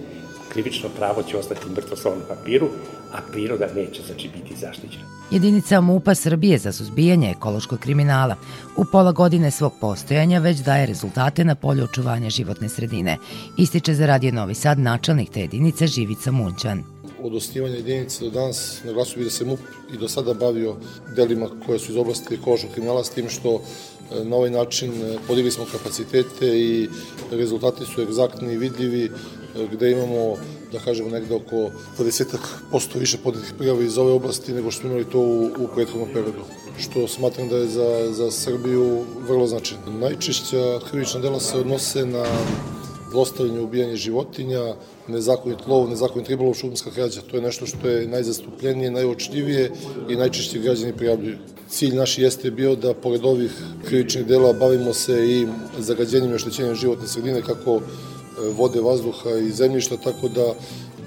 krivično pravo će ostati mrtvo slovo na papiru, a priroda neće znači biti zaštićena. Jedinica MUPA Srbije za suzbijanje ekološkog kriminala u pola godine svog postojanja već daje rezultate na polju očuvanja životne sredine. Ističe za Radio Novi Sad načelnik te jedinice Živica Munčan od osnivanja jedinice do danas naglasio bi da se MUP i do sada bavio delima koje su iz oblasti ekološkog kriminala s tim što e, na ovaj način e, podigli smo kapacitete i rezultati su egzaktni i vidljivi e, gde imamo da kažemo negde oko 20% više podetih prijava iz ove oblasti nego što smo imali to u, u prethodnom periodu što smatram da je za, za Srbiju vrlo značajno. Najčešća krivična dela se odnose na zlostavljanje, ubijanje životinja, nezakonit lov, nezakonit ribolov, šumska krađa. To je nešto što je najzastupljenije, najočljivije i najčešće građani prijavljuju. Cilj naš jeste bio da pored ovih krivičnih dela bavimo se i zagađenjem i oštećenjem životne sredine kako e, vode, vazduha i zemljišta, tako da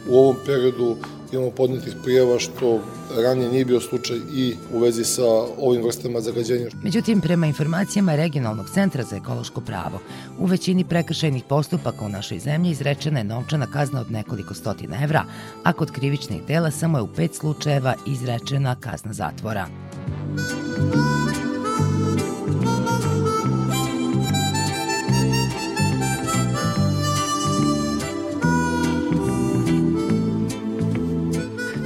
u ovom periodu imamo podnetih prijeva što ranije nije bio slučaj i u vezi sa ovim vrstama zagađenja. Međutim, prema informacijama Regionalnog centra za ekološko pravo, u većini prekršajnih postupaka u našoj zemlji izrečena je novčana kazna od nekoliko stotina evra, a kod krivičnih dela samo je u pet slučajeva izrečena kazna zatvora.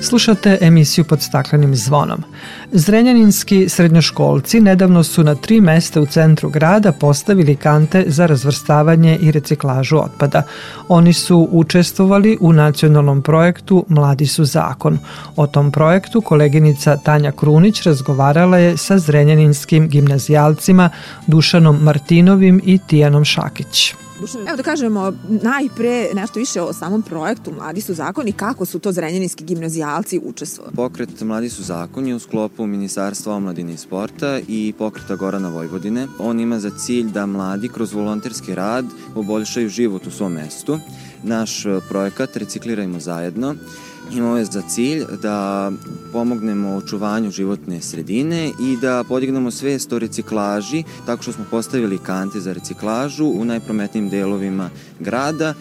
Slušate emisiju pod staklenim zvonom. Zrenjaninski srednjoškolci nedavno su na tri mesta u centru grada postavili kante za razvrstavanje i reciklažu otpada. Oni su učestvovali u nacionalnom projektu Mladi su zakon. O tom projektu koleginica Tanja Krunić razgovarala je sa zrenjaninskim gimnazijalcima Dušanom Martinovim i Tijanom Šakić. Evo da kažemo najpre nešto više o samom projektu Mladi su zakoni, kako su to zrenjaninski gimnazijalci učestvovali. Pokret Mladi su zakoni u sklopu Ministarstva omladine i sporta i pokreta Gorana Vojvodine. On ima za cilj da mladi kroz volonterski rad poboljšaju život u svom mestu. Naš projekat Reciklirajmo zajedno Imao je za cilj da pomognemo očuvanju životne sredine i da podignemo svest o reciklaži tako što smo postavili kante za reciklažu u najprometnijim delovima grada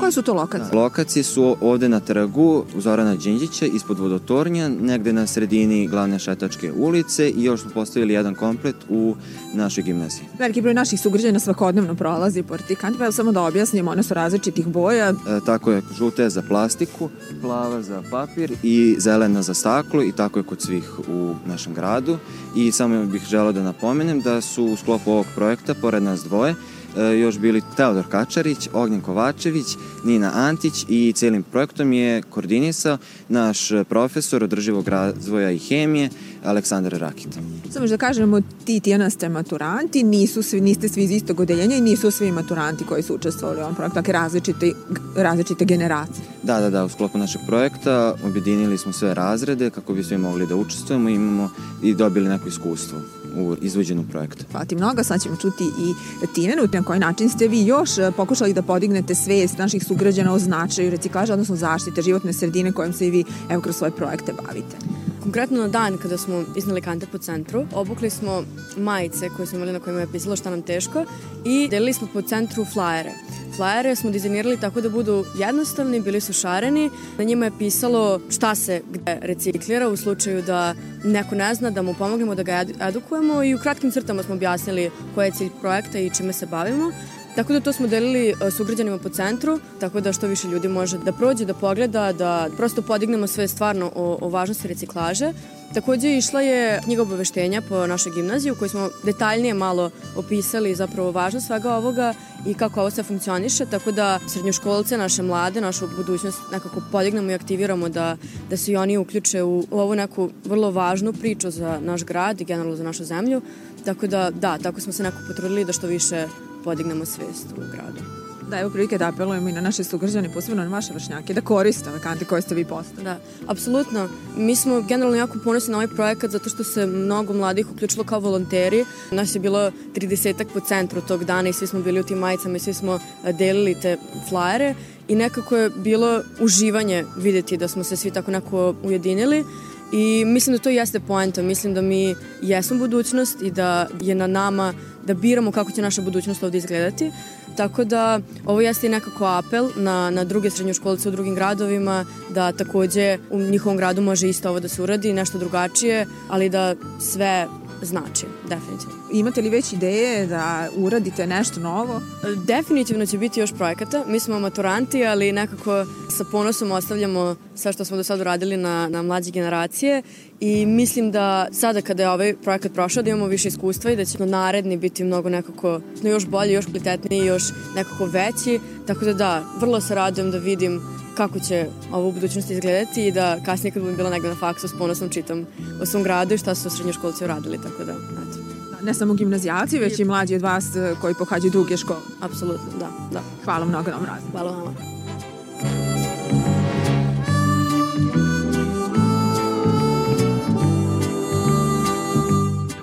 Koje su to lokacije? Lokacije su ovde na trgu Zorana Đinđića ispod vodotornja, negde na sredini glavne šetačke ulice i još smo postavili jedan komplet u našoj gimnaziji. Veliki broj naših sugrađana svakodnevno prolazi pored tih kanti, pa samo da objasnimo, one su različitih boja. E, tako je, žuta je za plastiku, plava za papir i zelena za staklo i tako je kod svih u našem gradu. I samo bih želeo da napomenem da su u sklopu ovog projekta, pored nas dvoje, još bili Teodor Kačarić, Ognjen Kovačević, Nina Antić i celim projektom je koordinisao naš profesor održivog razvoja i hemije Aleksandar Rakita. Samo da kažemo, ti Tijana ste maturanti, nisu svi, niste svi iz istog odeljenja i nisu svi maturanti koji su učestvovali u ovom projektu, dakle različite, različite generacije. Da, da, da, u sklopu našeg projekta objedinili smo sve razrede kako bi svi mogli da učestvujemo i imamo i dobili neko iskustvo u izvođenju projekta. Hvala ti mnogo, sad ćemo čuti i Tinenu, na koji način ste vi još e, pokušali da podignete svest naših sugrađana o značaju reciklaža, odnosno zaštite životne sredine kojom se i vi evo kroz svoje projekte bavite. Konkretno na dan kada smo iznali kante po centru, obukli smo majice koje smo imali na kojima je pisalo šta nam teško i delili smo po centru flajere. Flajere smo dizajnirali tako da budu jednostavni, bili su šareni. Na njima je pisalo šta se gde reciklira u slučaju da neko ne zna, da mu pomognemo da ga edukujemo i u kratkim crtama smo objasnili koji je cilj projekta i čime se bavimo. Tako da to smo delili e, sugrađanima po centru, tako da što više ljudi može da prođe, da pogleda, da prosto podignemo sve stvarno o, o važnosti reciklaže. Takođe išla je knjiga obaveštenja po našoj gimnaziji u kojoj smo detaljnije malo opisali zapravo važnost svega ovoga i kako ovo sve funkcioniše, tako da srednjoškolce, naše mlade, našu budućnost nekako podignemo i aktiviramo da, da se i oni uključe u, u ovu neku vrlo važnu priču za naš grad i generalno za našu zemlju. Tako da, da, tako smo se nekako potrudili da što više podignemo svest u gradu. Da, evo prilike da apelujemo i na naše sugrađane, posebno na vaše vršnjake, da koriste ove kante koje ste vi postali. Da, apsolutno. Mi smo generalno jako ponosni na ovaj projekat zato što se mnogo mladih uključilo kao volonteri. Nas je bilo 30 po centru tog dana i svi smo bili u tim majicama i svi smo delili te flajere i nekako je bilo uživanje videti da smo se svi tako neko ujedinili i mislim da to jeste poenta. Mislim da mi jesmo budućnost i da je na nama da biramo kako će naša budućnost ovde izgledati. Tako da ovo jeste i nekako apel na, na druge srednjoškolce u drugim gradovima da takođe u njihovom gradu može isto ovo da se uradi, nešto drugačije, ali da sve znači, definitivno. Imate li već ideje da uradite nešto novo? Definitivno će biti još projekata. Mi smo maturanti, ali nekako sa ponosom ostavljamo sve što smo do sada uradili na, na mlađe generacije i mislim da sada kada je ovaj projekat prošao da imamo više iskustva i da će naredni biti mnogo nekako no još bolji, još kvalitetniji, još nekako veći. Tako da da, vrlo se radujem da vidim kako će ovo u budućnosti izgledati i da kasnije kad budem bila negde na faksu s ponosom čitam o svom gradu i šta su srednjoškolci uradili, tako da, eto. Ne samo gimnazijalci, već i mlađi od vas eh, koji pohađaju druge škole. Apsolutno, da, da. Hvala mnogo na ovom razliku. Hvala vama.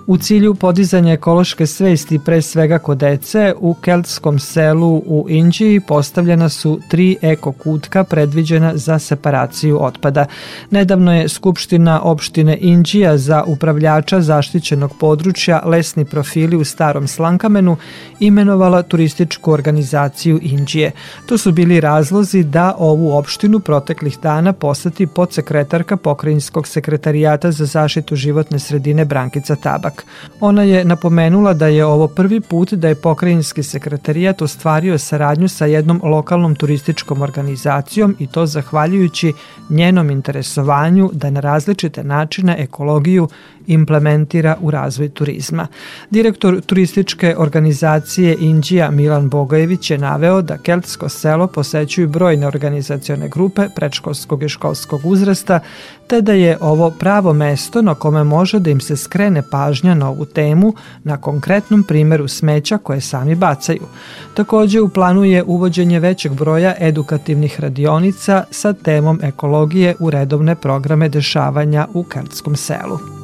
U cilju podizanja ekološke svesti pre svega kod dece, u keltskom selu u Indiji postavljena su tri eko kutka predviđena za separaciju otpada. Nedavno je Skupština opštine Indija za upravljača zaštićenog područja Lesni profili u Starom Slankamenu imenovala turističku organizaciju Indije. To su bili razlozi da ovu opštinu proteklih dana poseti podsekretarka Pokrajinskog sekretarijata za zaštitu životne sredine Brankica Tabak. Ona je napomenula da je ovo prvi put da je pokrajinski sekretarijat ostvario saradnju sa jednom lokalnom turističkom organizacijom i to zahvaljujući njenom interesovanju da na različite načine ekologiju implementira u razvoj turizma. Direktor turističke organizacije Indija Milan Bogojević je naveo da Keltsko selo posećuju brojne organizacione grupe predškolskog i školskog uzrasta, te da je ovo pravo mesto na kome može da im se skrene pažnja na ovu temu na konkretnom primeru smeća koje sami bacaju. Takođe u planu je uvođenje većeg broja edukativnih radionica sa temom ekologije u redovne programe dešavanja u Keltskom selu.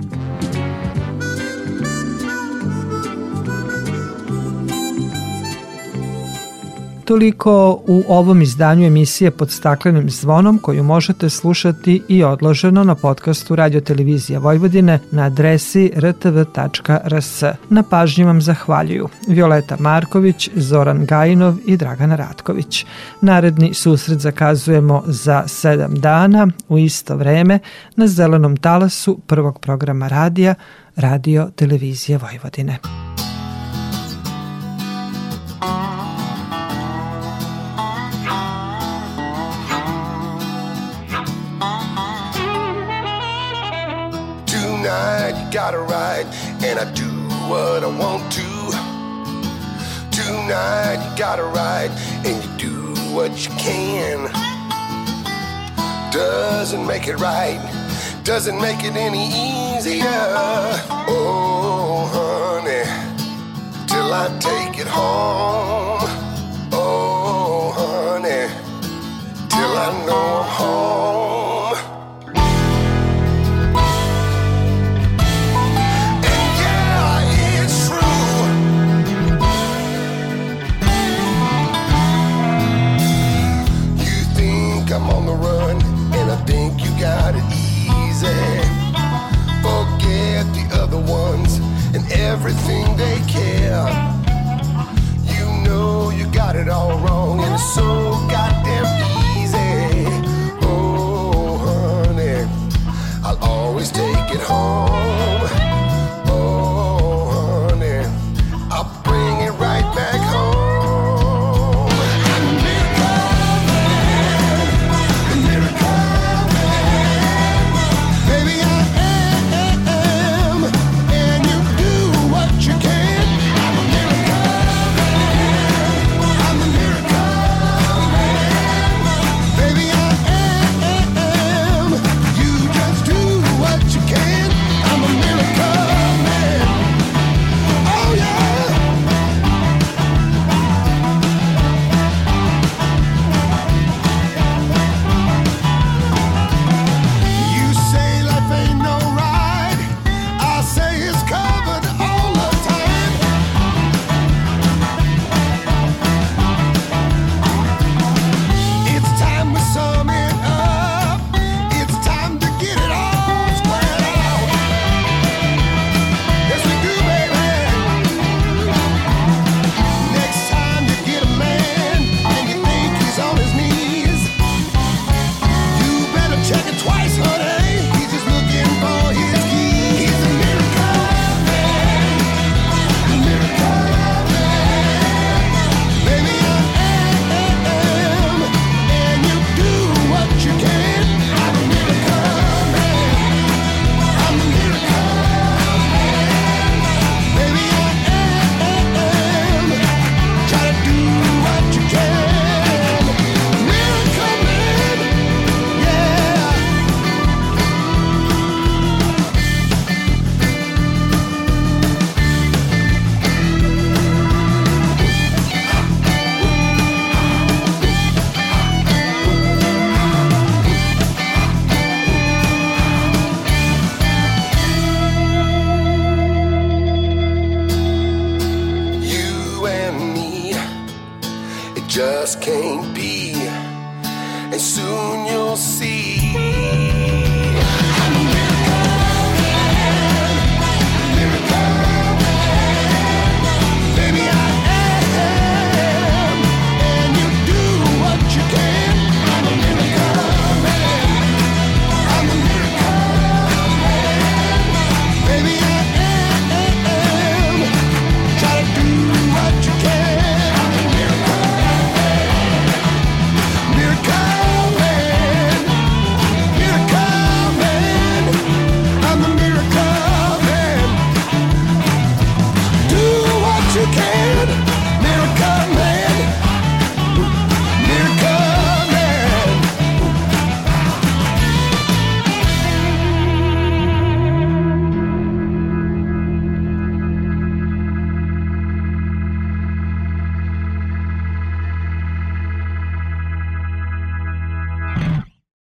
Bye. Toliko u ovom izdanju emisije pod staklenim zvonom koju možete slušati i odloženo na podcastu Radio Televizija Vojvodine na adresi rtv.rs. Na pažnji vam zahvaljuju Violeta Marković, Zoran Gajinov i Dragana Ratković. Naredni susret zakazujemo za sedam dana u isto vreme na zelenom talasu prvog programa radija Radio Televizije Vojvodine. ride, you gotta ride, and I do what I want to. Tonight, you gotta ride, and you do what you can. Doesn't make it right, doesn't make it any easier. Oh, honey, till I take it home. Oh, honey, till I know I'm home.